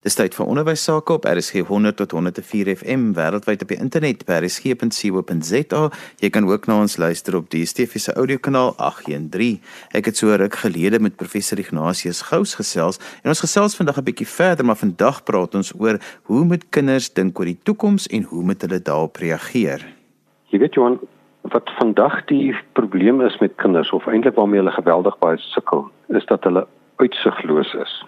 Dis tyd vir onderwys sake op RSG 100 tot 104 FM wêreldwyd op die internet by rsg.co.za. Jy kan ook na ons luister op die DSTV se audiokanaal 813. Ek het so ruk gelede met professor Ignatius Gous gesels en ons gesels vandag 'n bietjie verder, maar vandag praat ons oor hoe moet kinders dink oor die toekoms en hoe moet hulle daarop reageer? Jy weet Johan, wat vandag die probleem is met kinders of eintlik waarmee hulle geweldig baie sukkel, is dat hulle uitsigloos is.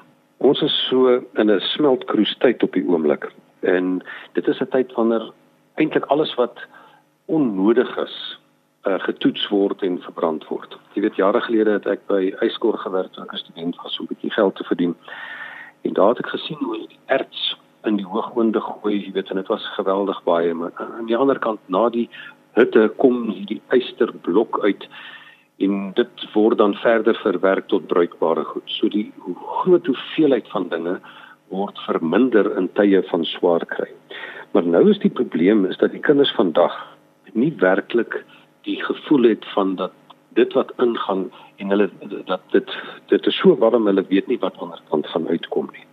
Ons is so in 'n smeltkroes tyd op die oomblik. En dit is 'n tyd wanneer eintlik alles wat onnodig is, uh, getoets word en verbrand word. Jy weet jare gelede het ek by Eyskor gewerk as 'n student was om 'n bietjie geld te verdien. En daar het ek gesien hoe die erts in die hoogonde gooi, jy weet, en dit was geweldig baie, maar aan die ander kant na die hitte kom hierdie eysterblok uit en dit word dan verder verwerk tot bruikbare goed. So die groot hoeveelheid van dinge word verminder in tye van swaar kry. Maar nou is die probleem is dat die kinders vandag nie werklik die gevoel het van dat dit wat ingaan en hulle dat dit dit is so warm hulle weet nie wat onderkant gaan uitkom nie.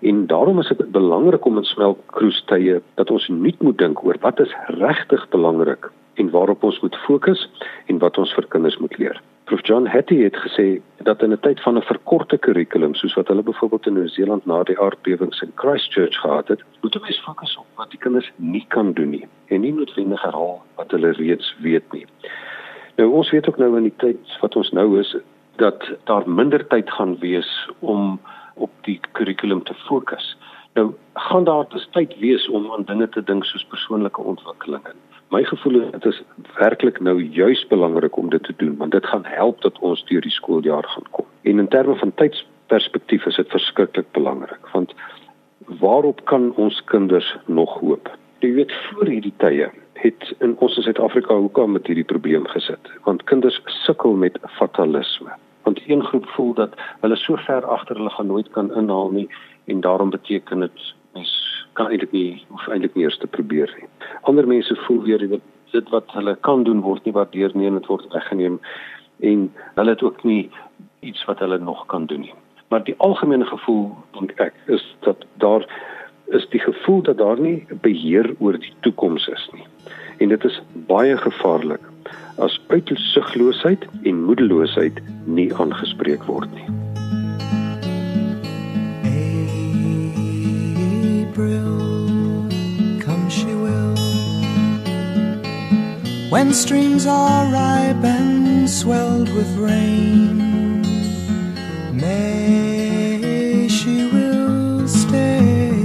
En daarom is dit belangrik om in smeltkroestye dat ons nuut moet dink oor wat is regtig belangrik en waarop ons moet fokus en wat ons vir kinders moet leer. Prof John Hattie het gesê dat in 'n tyd van 'n verkorte kurrikulum soos wat hulle byvoorbeeld in Nieu-Seeland na die aardbewings in Christchurch gehad het, moet ons fokus op wat die kinders nie kan doen nie en nie noodwendig herhaal wat hulle reeds weet nie. Nou ons weet ook nou in die tyd wat ons nou is dat daar minder tyd gaan wees om op die kurrikulum te fokus. Nou gaan daar dus tyd wees om aan dinge te dink soos persoonlike ontwikkeling my gevoel is dit is werklik nou juis belangrik om dit te doen want dit gaan help dat ons deur die skooljaar gaan kom. En in terme van tydsperspektief is dit verskriklik belangrik want waarop kan ons kinders nog hoop? Jy weet voor hierdie tye het in ons in Suid-Afrika hoekom met hierdie probleem gesit want kinders sukkel met fatalisme. Een groep voel dat hulle so ver agter hulle gaan nooit kan inhaal nie en daarom beteken dit mens kan eintlik nie hoef eintlik nie eers te probeer nie. Ander mense voel weer dat dit wat hulle kan doen word nie waardeer nie en dit word weggeneem en hulle het ook nie iets wat hulle nog kan doen nie. Maar die algemene gevoel dink ek is dat daar is die gevoel dat daar nie beheer oor die toekoms is nie. En dit is baie gevaarlik as uitsigloosheid en moedeloosheid nie aangespreek word nie. when streams are ripe and swelled with rain. May she will stay,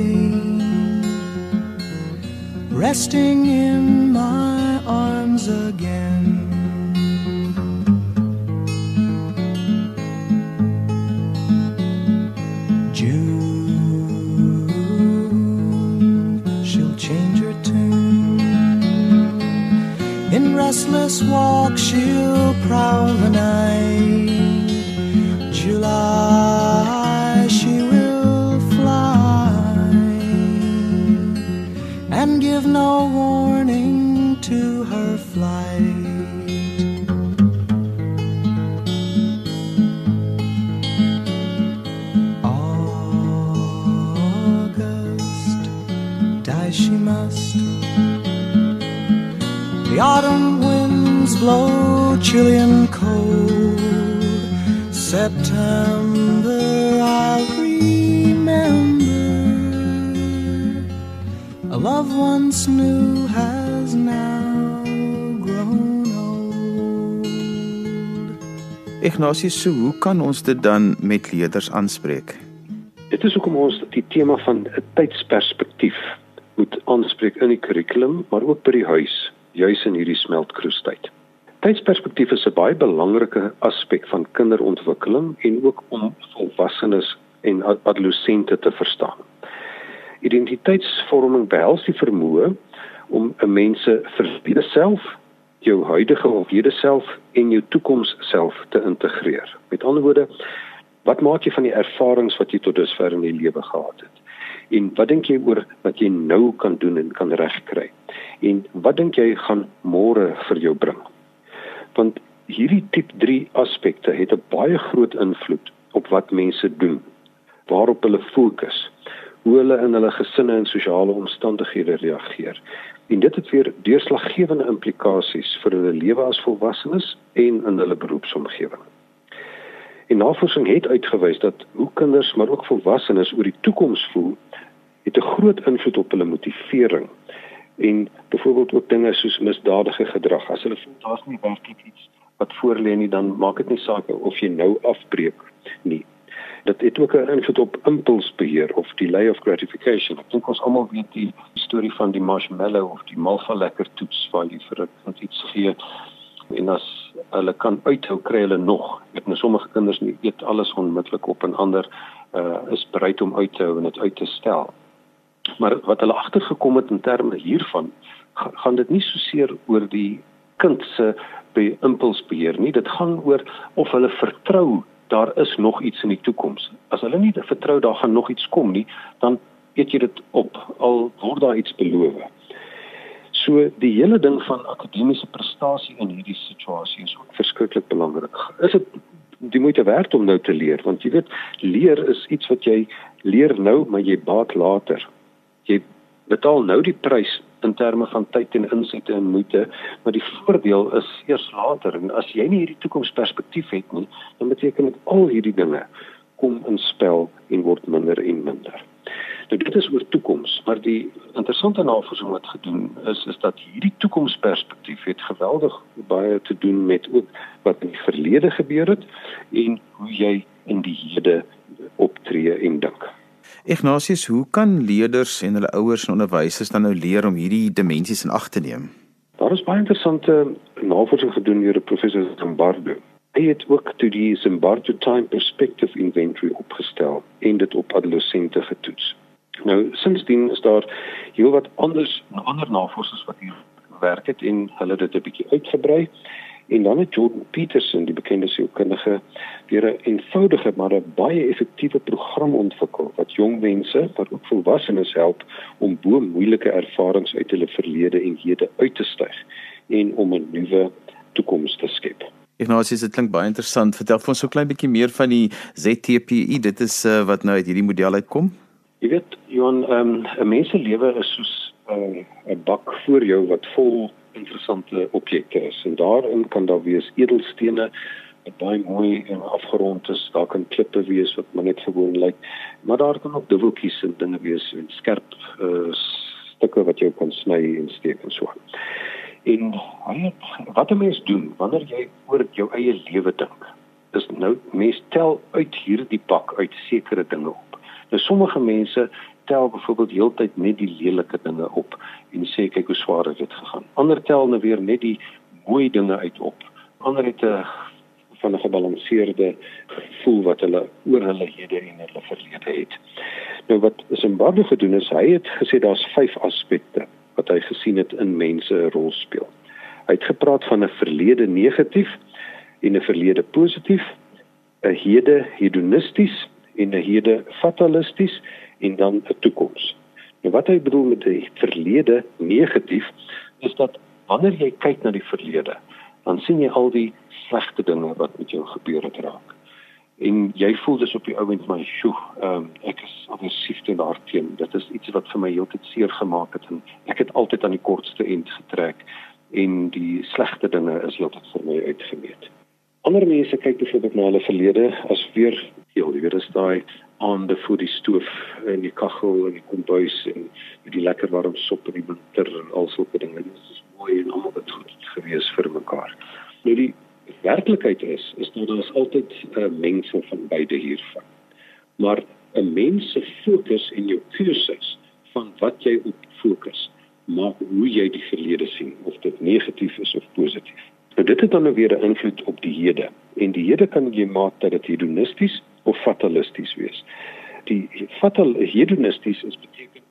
resting in my arms again. Restless walk she'll prowl the night. July she will fly and give no warning to her flight. Chilly and cold. September I'll remember. A love once new has now grown old. Ignatius, so hoe kan ons dit dan met leerders aanspreek? Dit is hoekom ons die tema van 'n tydsperspektief moet aanspreek in die kurrikulum, maar ook by die huis, juis in hierdie smeltkroestyd. Tydsperspektief is 'n baie belangrike aspek van kinderontwikkeling en ook om volwassenes en adolessente te verstaan. Identiteitsvorming behels die vermoë om 'n mens se verlede self, jou huidige of hede self en jou toekoms self te integreer. Met ander woorde, wat maak jy van die ervarings wat jy tot dusver in die lewe gehad het? En wat dink jy oor wat jy nou kan doen en kan regkry? En wat dink jy gaan môre vir jou bring? Want hierdie tip 3 aspekte het 'n baie groot invloed op wat mense doen waarop hulle fokus hoe hulle in hulle gesinne en sosiale omstandighede reageer. En dit het weer deurslaggewende implikasies vir hulle lewe as volwassenes en in hulle beroepsomgewing. En navorsing het uitgewys dat hoe kinders maar ook volwassenes oor die toekoms voel, het 'n groot invloed op hulle motivering en byvoorbeeld ook dinge soos misdadige gedrag. As hulle voel daar's nie werklik iets wat voorlê nie, dan maak dit nie saak of jy nou afbreek nie dit het ook 'n invloed op impulsbeheer of delay of gratification. Ek dink ons almal weet die storie van die marshmallow of die malva lekker toets waar jy vir iets gee en as hulle kan uithou kry hulle nog. Ek nou sommige kinders nie eet alles onmiddellik op en ander uh, is bereid om uit te hou en dit uit te stel. Maar wat hulle agtergekom het in terme hiervan gaan dit nie so seer oor die kind se impulsbeheer nie. Dit gaan oor of hulle vertrou daar is nog iets in die toekoms. As hulle nie vertrou daar gaan nog iets kom nie, dan eet jy dit op al word daar iets beloof. So die hele ding van akademiese prestasie in hierdie situasie is ook verskriklik belangrik. Is dit die moeite werd om nou te leer want jy weet leer is iets wat jy leer nou maar jy baat later. Jy betaal nou die prys in terme van tyd en insette en moeite, maar die voordeel is eers later en as jy nie hierdie toekomsperspektief het nie, dan beteken dit al hierdie dinge kom in spel en word minder en minder. Nou dit is oor toekoms, maar die interessante navorsing wat gedoen is is dat hierdie toekomsperspektief het geweldig baie te doen met ook wat in die verlede gebeur het en hoe jy in die hede optree en dink. Ignatius, hoe kan leerders en hulle ouers en onderwysers dan nou leer om hierdie dimensies in ag te neem? Daar is baie interessante navorsing gedoen deur professor Zimbardo. Hy het ook toe die Zimbardo Time Perspective Inventory opgestel en dit op adolessente getoets. Nou, sindsdien is daar heelwat anders ander navorsers wat hier werk het en hulle dit 'n bietjie uitgebrei. En dan het Jordan Peterson, die bekende sielkundige, weer 'n eenvoudige maar 'n baie effektiewe program ontwikkel wat jong mense, maar ook volwassenes help om bo moeilike ervarings uit hulle verlede en hede uit te styg en om 'n nuwe toekoms te skep. Ignatius, dit klink baie interessant. Vertel vir ons so klein bietjie meer van die ZTPI. Dit is uh, wat nou uit hierdie model uitkom. Jy weet, Johan, ehm, 'n um, mens se lewe is soos eh, 'n uh, bak voor jou wat vol interessante objekte is. En daarin kan daar wees edelstene wat baie mooi en afgerond is. Daar kan klippe wees wat maar net gewoon lyk. Maar daar kan ook dubbeltjies en dinge wees en skerp uh, stukke wat jy kan sny en steek en so. En wat 'n mens doen wanneer jy oor jou eie lewe dink, is nou mens tel uit hierdie pak uit sekere dinge op. Nou sommige mense tel byvoorbeeld heeltyd net die lelike dinge op en sê kyk hoe swaar dit gegaan. Ander tel nou weer net die mooi dinge uit op. Ander het 'n van 'n gebalanseerde gevoel wat hulle oor hulle hede en hulle verlede het. Nou wat Zimbabwe gedoen is, hy het gesê daar's vyf aspekte wat hy gesien het in mense 'n rol speel. Hy het gepraat van 'n verlede negatief en 'n verlede positief, 'n hede hedonisties en 'n hede fatalisties en dan 'n toekoms. Nou wat hy bedoel met die verlede negatief is dat wanneer jy kyk na die verlede, dan sien jy al die slegte dinge wat met jou gebeur het raak. En jy voel dis op die ou end my sjoe, ehm um, ek is aggressief teen daarteen. Dit is iets wat vir my heeltyd seer gemaak het en ek het altyd aan die kortste end getrek en die slegte dinge is heeltyd vir my uitgemeet. Ander mense kyk byvoorbeeld na hulle verlede as weer heel, jy weet, is daai aande voor die stoof en die kaggel en die kombuis en die lekker warm sop in die winter en al sulke dinge. Dit is mooi en almal het goed gewees vir mekaar. Nou die werklikheid is is dat daar is altyd uh, mengsel van beide hiervan. Maar 'n mens se fokus en jou keuses van wat jy op fokus maak hoe jy die verlede sien of dit negatief is of positief. Nou dit het dan nou weer 'n invloed op die hede en die hede kan jy maak dat dit hedonisties of fatalisties wees. Die fatal hedonisties is beteken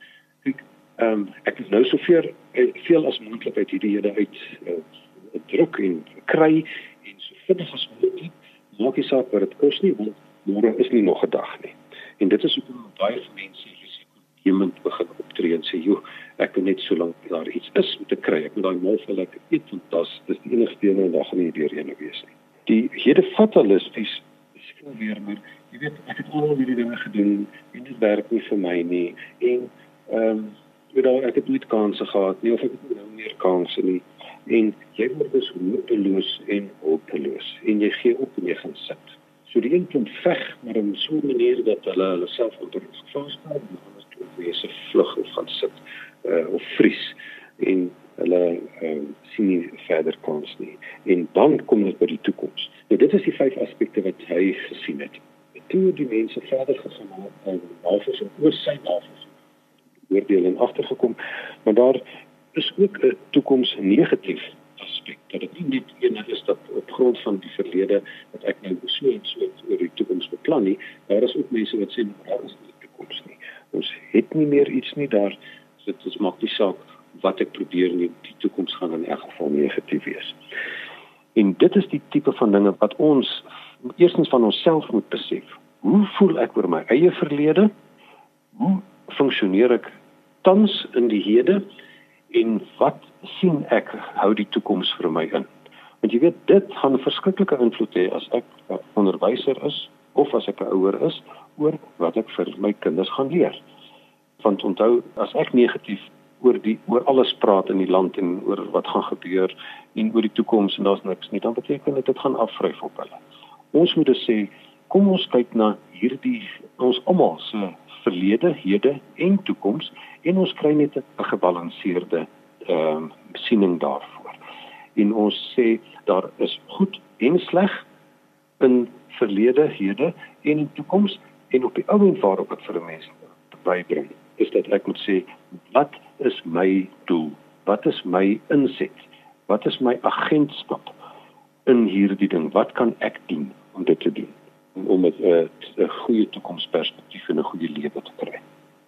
ek ehm um, ek nou soveel veel as moontlik uit hierdie hede uit uh, druk en kry en so vinnig as moontlik maak nie saak wat dit kos nie want môre is nie nog 'n dag nie. En dit is hoekom baie mense risikonemend begin optree en sê joh ek wil net so lank daar iets is om te kry. Ek moet daai mal vir lekker eet want dit is die enigste en dan gaan nie weer ene wees nie. Die hede fatalisties voel weer maar jy weet ek het al hierdie dinge gedoen en dit werk nie vir my nie en ehm um, weet al ek het nooit kansse gehad nie of ek het nou meer kansse nie en jy word dus hopeloos en hopeloos en jy gee op en jy gaan sit. So die een kan veg maar in so 'n manier dat hulle hulle self onder gevaar stel en anders toe wees se vlug of gaan sit uh, of vries en hulle uh, sien nie verder kans nie. En dan kom dit by die toekoms. Nou dit is die vyf aspekte wat hy gesien het. Toe die mense verder gegaan het en navorsing oor sy navorsing oordeel en agtergekom, maar daar is ook 'n toekoms negatief aspek. Dat dit nie net een is dat op grond van die verlede dat ek nou so en so oor die toekoms beplan nie, daar is ook mense wat sê daar is nie toekoms nie. Ons het nie meer iets nie daar. Dit is maak nie saak wat ek probeer nie, die toekoms gaan in elk geval negatief wees. En dit is die tipe van dinge wat ons eerstens van onsself moet besef. Hoe voel ek oor my eie verlede? Hoe funksioneer ek tans in die hede? en wat sien ek hou die toekoms vir my in want jy weet dit gaan 'n verskriklike invloed hê as ek 'n onderwyser is of as ek 'n ouer is oor wat ek vir my kinders gaan leer want onthou as ek negatief oor die oor alles praat in die land en oor wat gaan gebeur en oor die toekoms en daar's niks nie dan beteken dit dit gaan afvryf op hulle ons moet dus sê kom ons kyk na hierdie ons almal se verlede, hede en toekoms en ons kry net 'n gebalanseerde ehm um, siening daarvoor. En ons sê daar is goed en sleg in verlede, hede en in toekoms en op die ou en waarop ek vir 'n mens bybring is dat ek moet sê wat is my doel? Wat is my inset? Wat is my agentskap in hierdie ding? Wat kan ek doen om dit te doen? om 'n uh, 'n goeie toekomsperspektief en 'n goeie lewe te kry.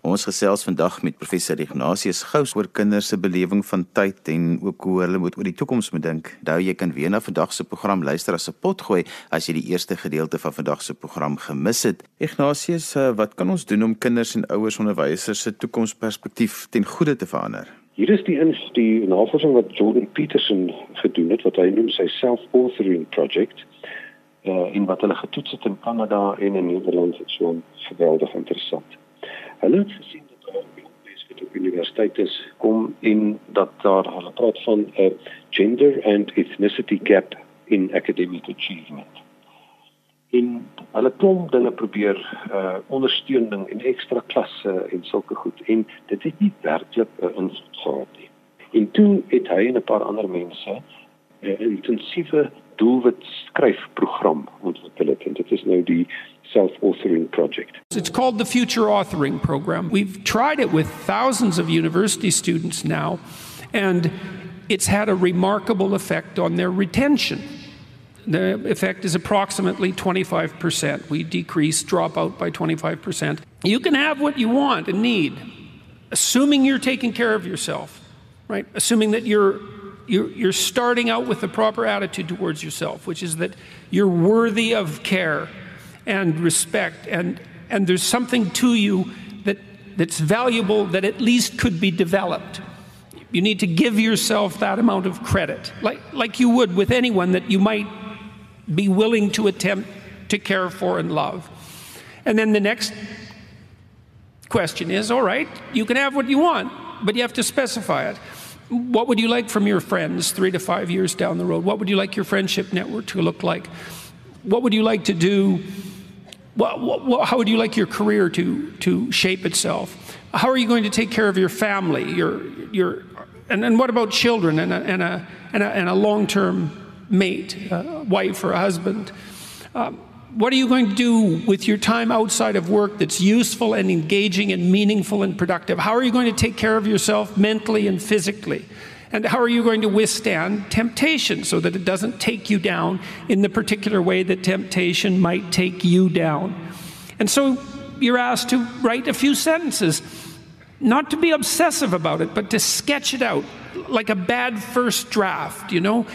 Ons gesels vandag met professor Ignatius Gous oor kinders se belewing van tyd en ook hoe hulle moet oor die toekoms moet dink. Onthou jy kan weer na vandag se program luister as 'n potgooi as jy die eerste gedeelte van vandag se program gemis het. Ignatius, eh, wat kan ons doen om kinders en ouers onderwysers se toekomsperspektief ten goeie te verander? Hier is die die navorsing wat Jordan Peterson gedoen het wat hy noem sy self-authoring project uh, en wat hulle getoets het in Kanada en in Nederland het so geweldig interessant. Hulle het gesien dat daar op die universiteit is kom in dat daar hulle praat van 'n gender and ethnicity gap in academic achievement. In hulle klomp dinge probeer uh ondersteuning en ekstra klasse en sulke goed en dit het nie werklik 'n invloed gehad nie. En toe het hy en 'n paar ander mense 'n intensiewe doelwit skryfprogram ontwikkel het en dit is nou die self-authoring project. It's called the Future Authoring Program. We've tried it with thousands of university students now and it's had a remarkable effect on their retention. The effect is approximately 25%. We decrease dropout by 25%. You can have what you want and need, assuming you're taking care of yourself, right? Assuming that you're, you're starting out with the proper attitude towards yourself, which is that you're worthy of care and respect, and, and there's something to you that, that's valuable that at least could be developed. You need to give yourself that amount of credit, like, like you would with anyone that you might be willing to attempt to care for and love. And then the next question is all right, you can have what you want, but you have to specify it. What would you like from your friends three to five years down the road? What would you like your friendship network to look like? What would you like to do? What, what, how would you like your career to, to shape itself? How are you going to take care of your family? Your, your, and, and what about children and a, and a, and a, and a long term mate, a wife or a husband? Um, what are you going to do with your time outside of work that's useful and engaging and meaningful and productive? How are you going to take care of yourself mentally and physically? And how are you going to withstand temptation so that it doesn't take you down in the particular way that temptation might take you down? And so you're asked to write a few sentences, not to be obsessive about it, but to sketch it out like a bad first draft, you know?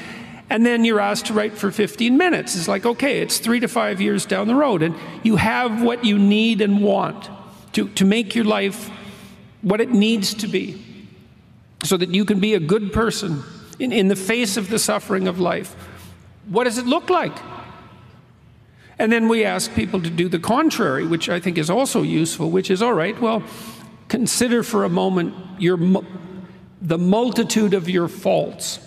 and then you're asked to write for 15 minutes. It's like, okay, it's three to five years down the road, and you have what you need and want to, to make your life what it needs to be so that you can be a good person in, in the face of the suffering of life. What does it look like? And then we ask people to do the contrary, which I think is also useful, which is all right, well, consider for a moment your, the multitude of your faults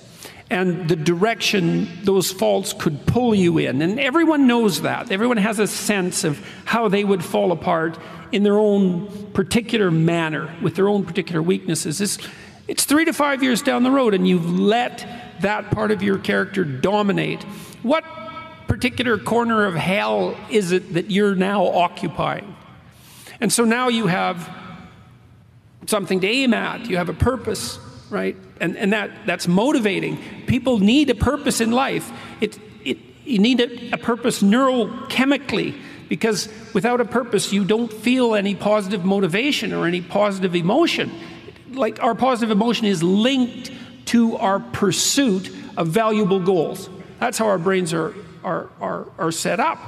and the direction those faults could pull you in. And everyone knows that. Everyone has a sense of how they would fall apart in their own particular manner, with their own particular weaknesses. It's, it's three to five years down the road, and you've let that part of your character dominate. What particular corner of hell is it that you're now occupying? And so now you have something to aim at, you have a purpose, right? And, and that, that's motivating. People need a purpose in life. It, it, you need a, a purpose neurochemically because without a purpose, you don't feel any positive motivation or any positive emotion. Like our positive emotion is linked to our pursuit of valuable goals. That's how our brains are, are, are, are set up.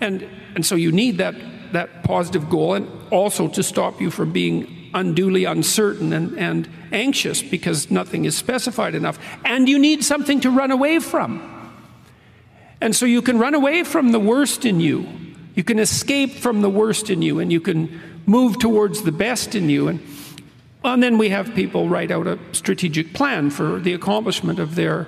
And, and so you need that, that positive goal and also to stop you from being unduly uncertain and, and anxious because nothing is specified enough. And you need something to run away from. And so you can run away from the worst in you. You can escape from the worst in you and you can move towards the best in you. And, and then we have people write out a strategic plan for the accomplishment of their,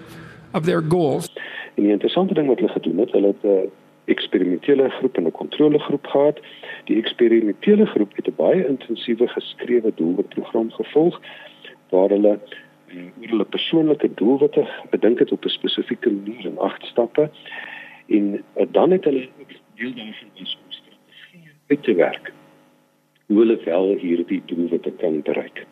of their goals. En die interessante ding wat hulle gedoen het, hulle het 'n eksperimentele groep en 'n kontrolegroep gehad. Die eksperimentele groep het 'n baie intensiewe geskrewe doelwitprogram gevolg waar hulle eh, oor hulle persoonlike doelwitte bedink het op 'n spesifieke manier in agt stappe en uh, dan het hulle deel daarvan is om strategieë uit te werk hoe hulle wel hierdie doelwitte kan bereik.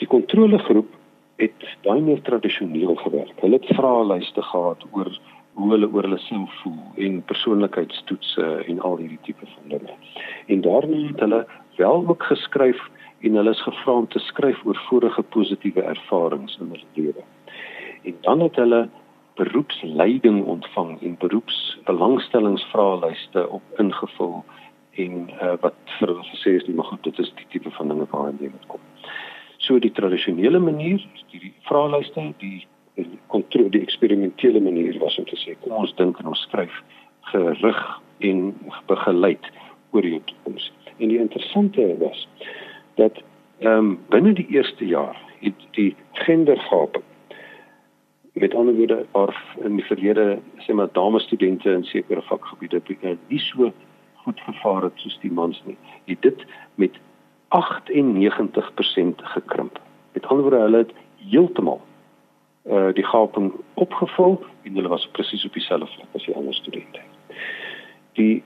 Die kontrolegroep het baie meer tradisioneel gewerk. Hulle het vraelyste gehad oor hoe hulle oor hulle self voel en persoonlikheidstoetse en al hierdie tipe van dinge. En daarna het hulle wel ook geskryf en hulle is gevra om te skryf oor vorige positiewe ervarings in hulle lewe. En dan het hulle beroepsleiding ontvang en beroepsbelangstellingsvraelyste op ingevul en uh, wat vir hulle gesê is, maar goed, dit is die tipe van dinge waaraan jy moet kom. So die tradisionele manier, die vraelyste, die kontrole die eksperimentele manier was om te sê kom ons dink en ons skryf gerig en begeleid oor die toekoms. En die interessante was dat ehm um, binne die eerste jaar het die gendergap met ander woorde waar in die verlede sê maar dames studente in sekere vakgebiede nie so goed gevaar het soos die mans nie. Het dit met 98% gekrimp. Met ander woorde, hulle het heeltemal uh die gaping opgevul en hulle was presies op dieselfde vlak as die ander studente. Die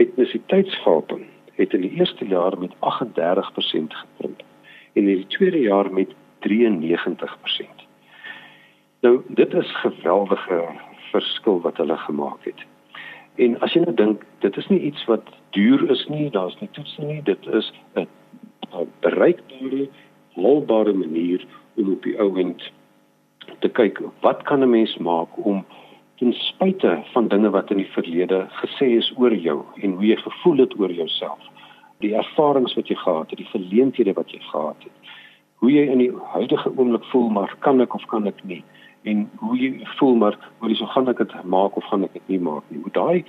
etnisiteitsgaping het in die eerste jaar met 38% gekrimp en in die tweede jaar met 93%. Nou, dit is geweldige verskil wat hulle gemaak het. En as jy nou dink, dit is nie iets wat duur is nie, daar's nie toetse nie, dit is 'n bereikbare, haalbare manier om op die ouend te kyk wat kan 'n mens maak om ten spyte van dinge wat in die verlede gesê is oor jou en hoe jy gevoel het oor jouself, die ervarings wat jy gehad het, die geleenthede wat jy gehad het, hoe jy in die huidige oomblik voel maar kan ek of kan ek nie en hoe jy voel maar hoe jy so gaan ek dit maak of gaan ek dit nie maak nie. Hoe daai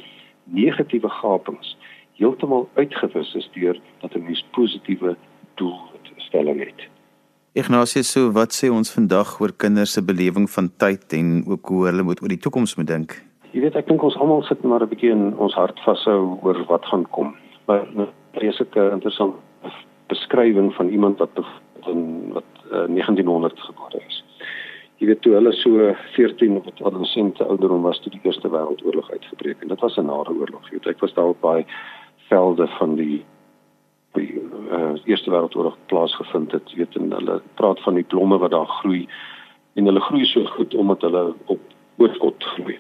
negatiewe gapings heeltemal uitgewis is deur dat 'n mens positiewe doelstelling het. Ignatius, so wat sê ons vandag oor kinders se belewing van tyd en ook hoe hulle moet oor die toekoms moet dink? Jy weet, ek dink ons almal sit maar 'n bietjie in ons hart vashou oor wat gaan kom. Maar 'n vreeslike interessante beskrywing van iemand wat in wat uh, 1900 gebore is. Jy weet toe hulle so 14 of adolessente ouderdom was toe die Eerste Wêreldoorlog uitgebreek en dit was 'n nare oorlog. Jy weet ek was daar op baie velde van die die uh, Eerste Wêreldoorlog plaasgevind het. Jy weet en hulle praat van die blomme wat daar groei en hulle groei so goed omdat hulle op oorskot groei.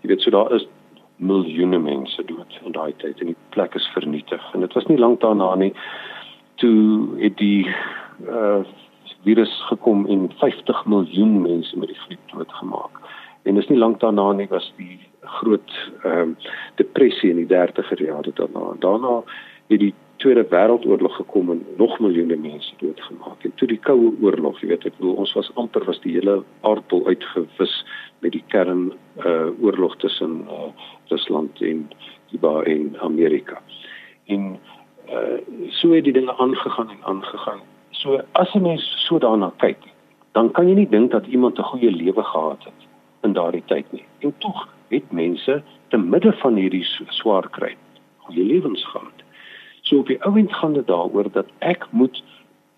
Jy weet so daar is miljoene mense dood in daai tyd en die plek is vernietig en dit was nie lank daarna nie toe het die uh virus gekom en 50 miljoen mense met die griep doodgemaak. En dis nie lank daarna nie was die groot ehm uh, depressie in die 30er jare daarna. Daarna het die Tweede Wêreldoorlog gekom en nog miljoene mense doodgemaak. En toe die Koue Oorlog, jy weet, ek bedoel ons was amper was die hele aardbol uitgewis met die kern uh oorlog tussen uh Rusland en Kuba en Amerika. En uh so het die dinge aangegaan en aangegaan. So as 'n mens so daarna kyk, dan kan jy nie dink dat iemand 'n goeie lewe gehad het in daardie tyd nie. En tog het mense te midde van hierdie swaar kry goeie lewens gehad. So op die ouend gaan dit daaroor dat ek moet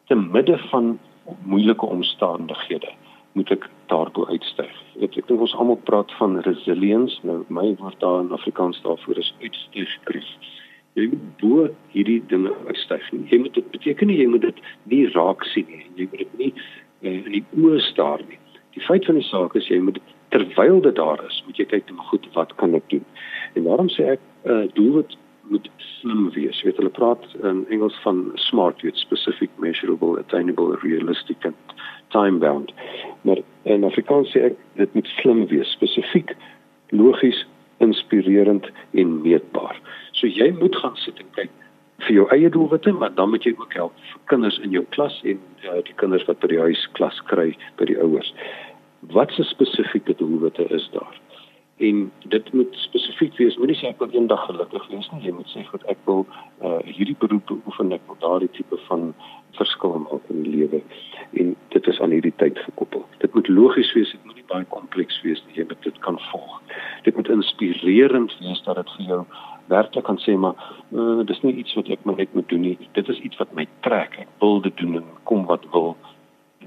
te midde van moeilike omstandighede moet ek daarbo uitstyg. Ek ek dink ons almal praat van resilience. Nou my woord daar in Afrikaans daarvoor is uitstygkries. Jy moet bo hierdie dinge uitstyg. Jy moet dit beteken nie jy moet dit nie raak sien nie. Jy moet dit nie uh, in die oë staar nie. Die feit van die saak is jy moet terwyl dit daar is, moet jy kyk na goed wat kan ek doen. En daarom sê ek uh, doelwit moet slim wees. Jy weet hulle praat in Engels van smart, weet specific, measurable, attainable, realistic and time bound. Maar in Afrikaans sê ek dit moet slim wees, spesifiek, logies, inspirerend en meetbaar. So jy moet gaan sit en kyk vir jou eie doelwitte, maar dan moet jy ook help vir kinders in jou klas en uh, die kinders wat by die huis klas kry by die ouers. Wat se spesifieke doelwitte is daar? En dit moet spesifiek wees. Moenie sê ek wil eendag gelukkig wees nie. Jy moet sê goed ek wil uh hierdie beroep beoefen ek wil daardie tipe van verskil maak in die lewe. En dit is aan hierdie tyd gekoppel. Dit moet logies wees, dit moet nie baie kompleks wees nie. Jy moet dit kan volg. Dit moet inspirerend wees dat dit vir jou werklik kan sê maar uh, dis nie iets wat ek maar net moet doen nie. Dit is iets wat my trek. Ek wil dit doen en kom wat wil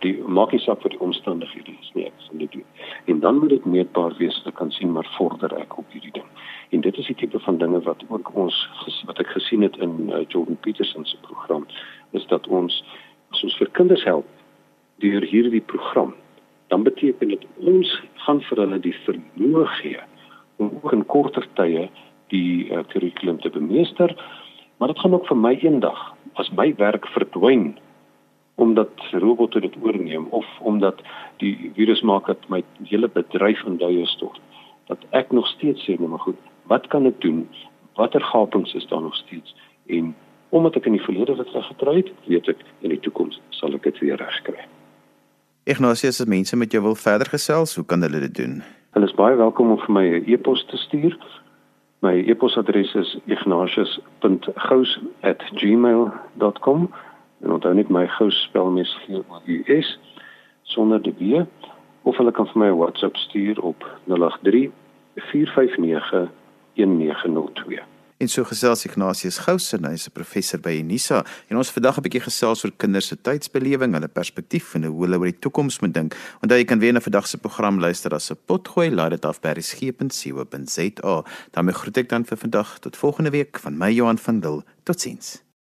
die maak nie saak vir die omstandighede is nie ek sal dit doen. En dan moet dit meetbaar wees ek kan sien maar vorder ek op hierdie ding. En dit is die tipe van dinge wat ook ons wat ek gesien het in uh, Jordan Peterson se program is dat ons as ons vir kinders help deur hierdie program dan beteken dit ons gaan vir hulle die vermoë gee om ook in korter tye die uh, kurrikulum te bemeester. Maar dit gaan ook vir my eendag as my werk verdwyn omdat robotte dit oorneem of omdat die virus maak dat my hele bedryf in duie stort dat ek nog steeds sê nee maar goed wat kan ek doen? Watter gapings is daar nog steeds? En omdat ek in die verlede dit regkry het weet ek in die toekoms sal ek dit weer regkry. Ignatius as mense met jou wil verder gesels hoe kan hulle dit doen? Hulle is baie welkom om vir my 'n e-pos te stuur. My e-posadres is ignatius.gous@gmail.com en onthou net my gou spel mes G O U S sonder die B of hulle kan vir my 'n WhatsApp stuur op 083 459 1902. En so gesels Ignatius Gous en hy's 'n professor by Unisa en ons vandag 'n bietjie gesels oor kinders se tydsbelewing, hulle perspektief en hoe hulle oor die toekoms moet dink. Onthou jy kan weer na vandag se program luister as 'n potgooi, laai dit af by resgep.co.za. daarmee groet ek dan vir vandag tot volgende week van my Johan van Dil. Totsiens.